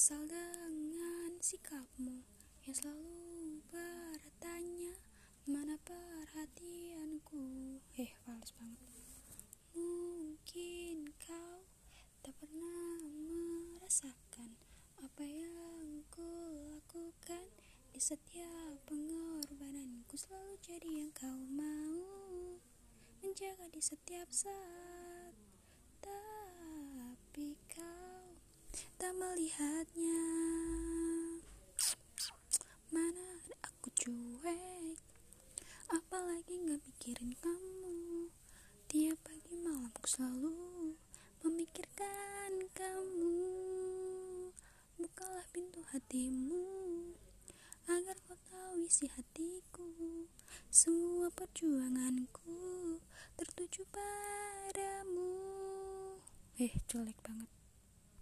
Kesal dengan sikapmu yang selalu bertanya Mana perhatianku? Eh, fals banget. Mungkin kau tak pernah merasakan Apa yang ku lakukan Di setiap pengorbananku. Selalu jadi yang kau mau Menjaga di setiap saat Tapi kau tak melihatnya. Mana aku cuek. Apalagi gak mikirin kamu. Tiap pagi malam ku selalu Memikirkan kamu. Bukalah pintu hatimu Agar kau tahu isi hatiku. Semua perjuanganku Tertuju padamu. Eh jelek banget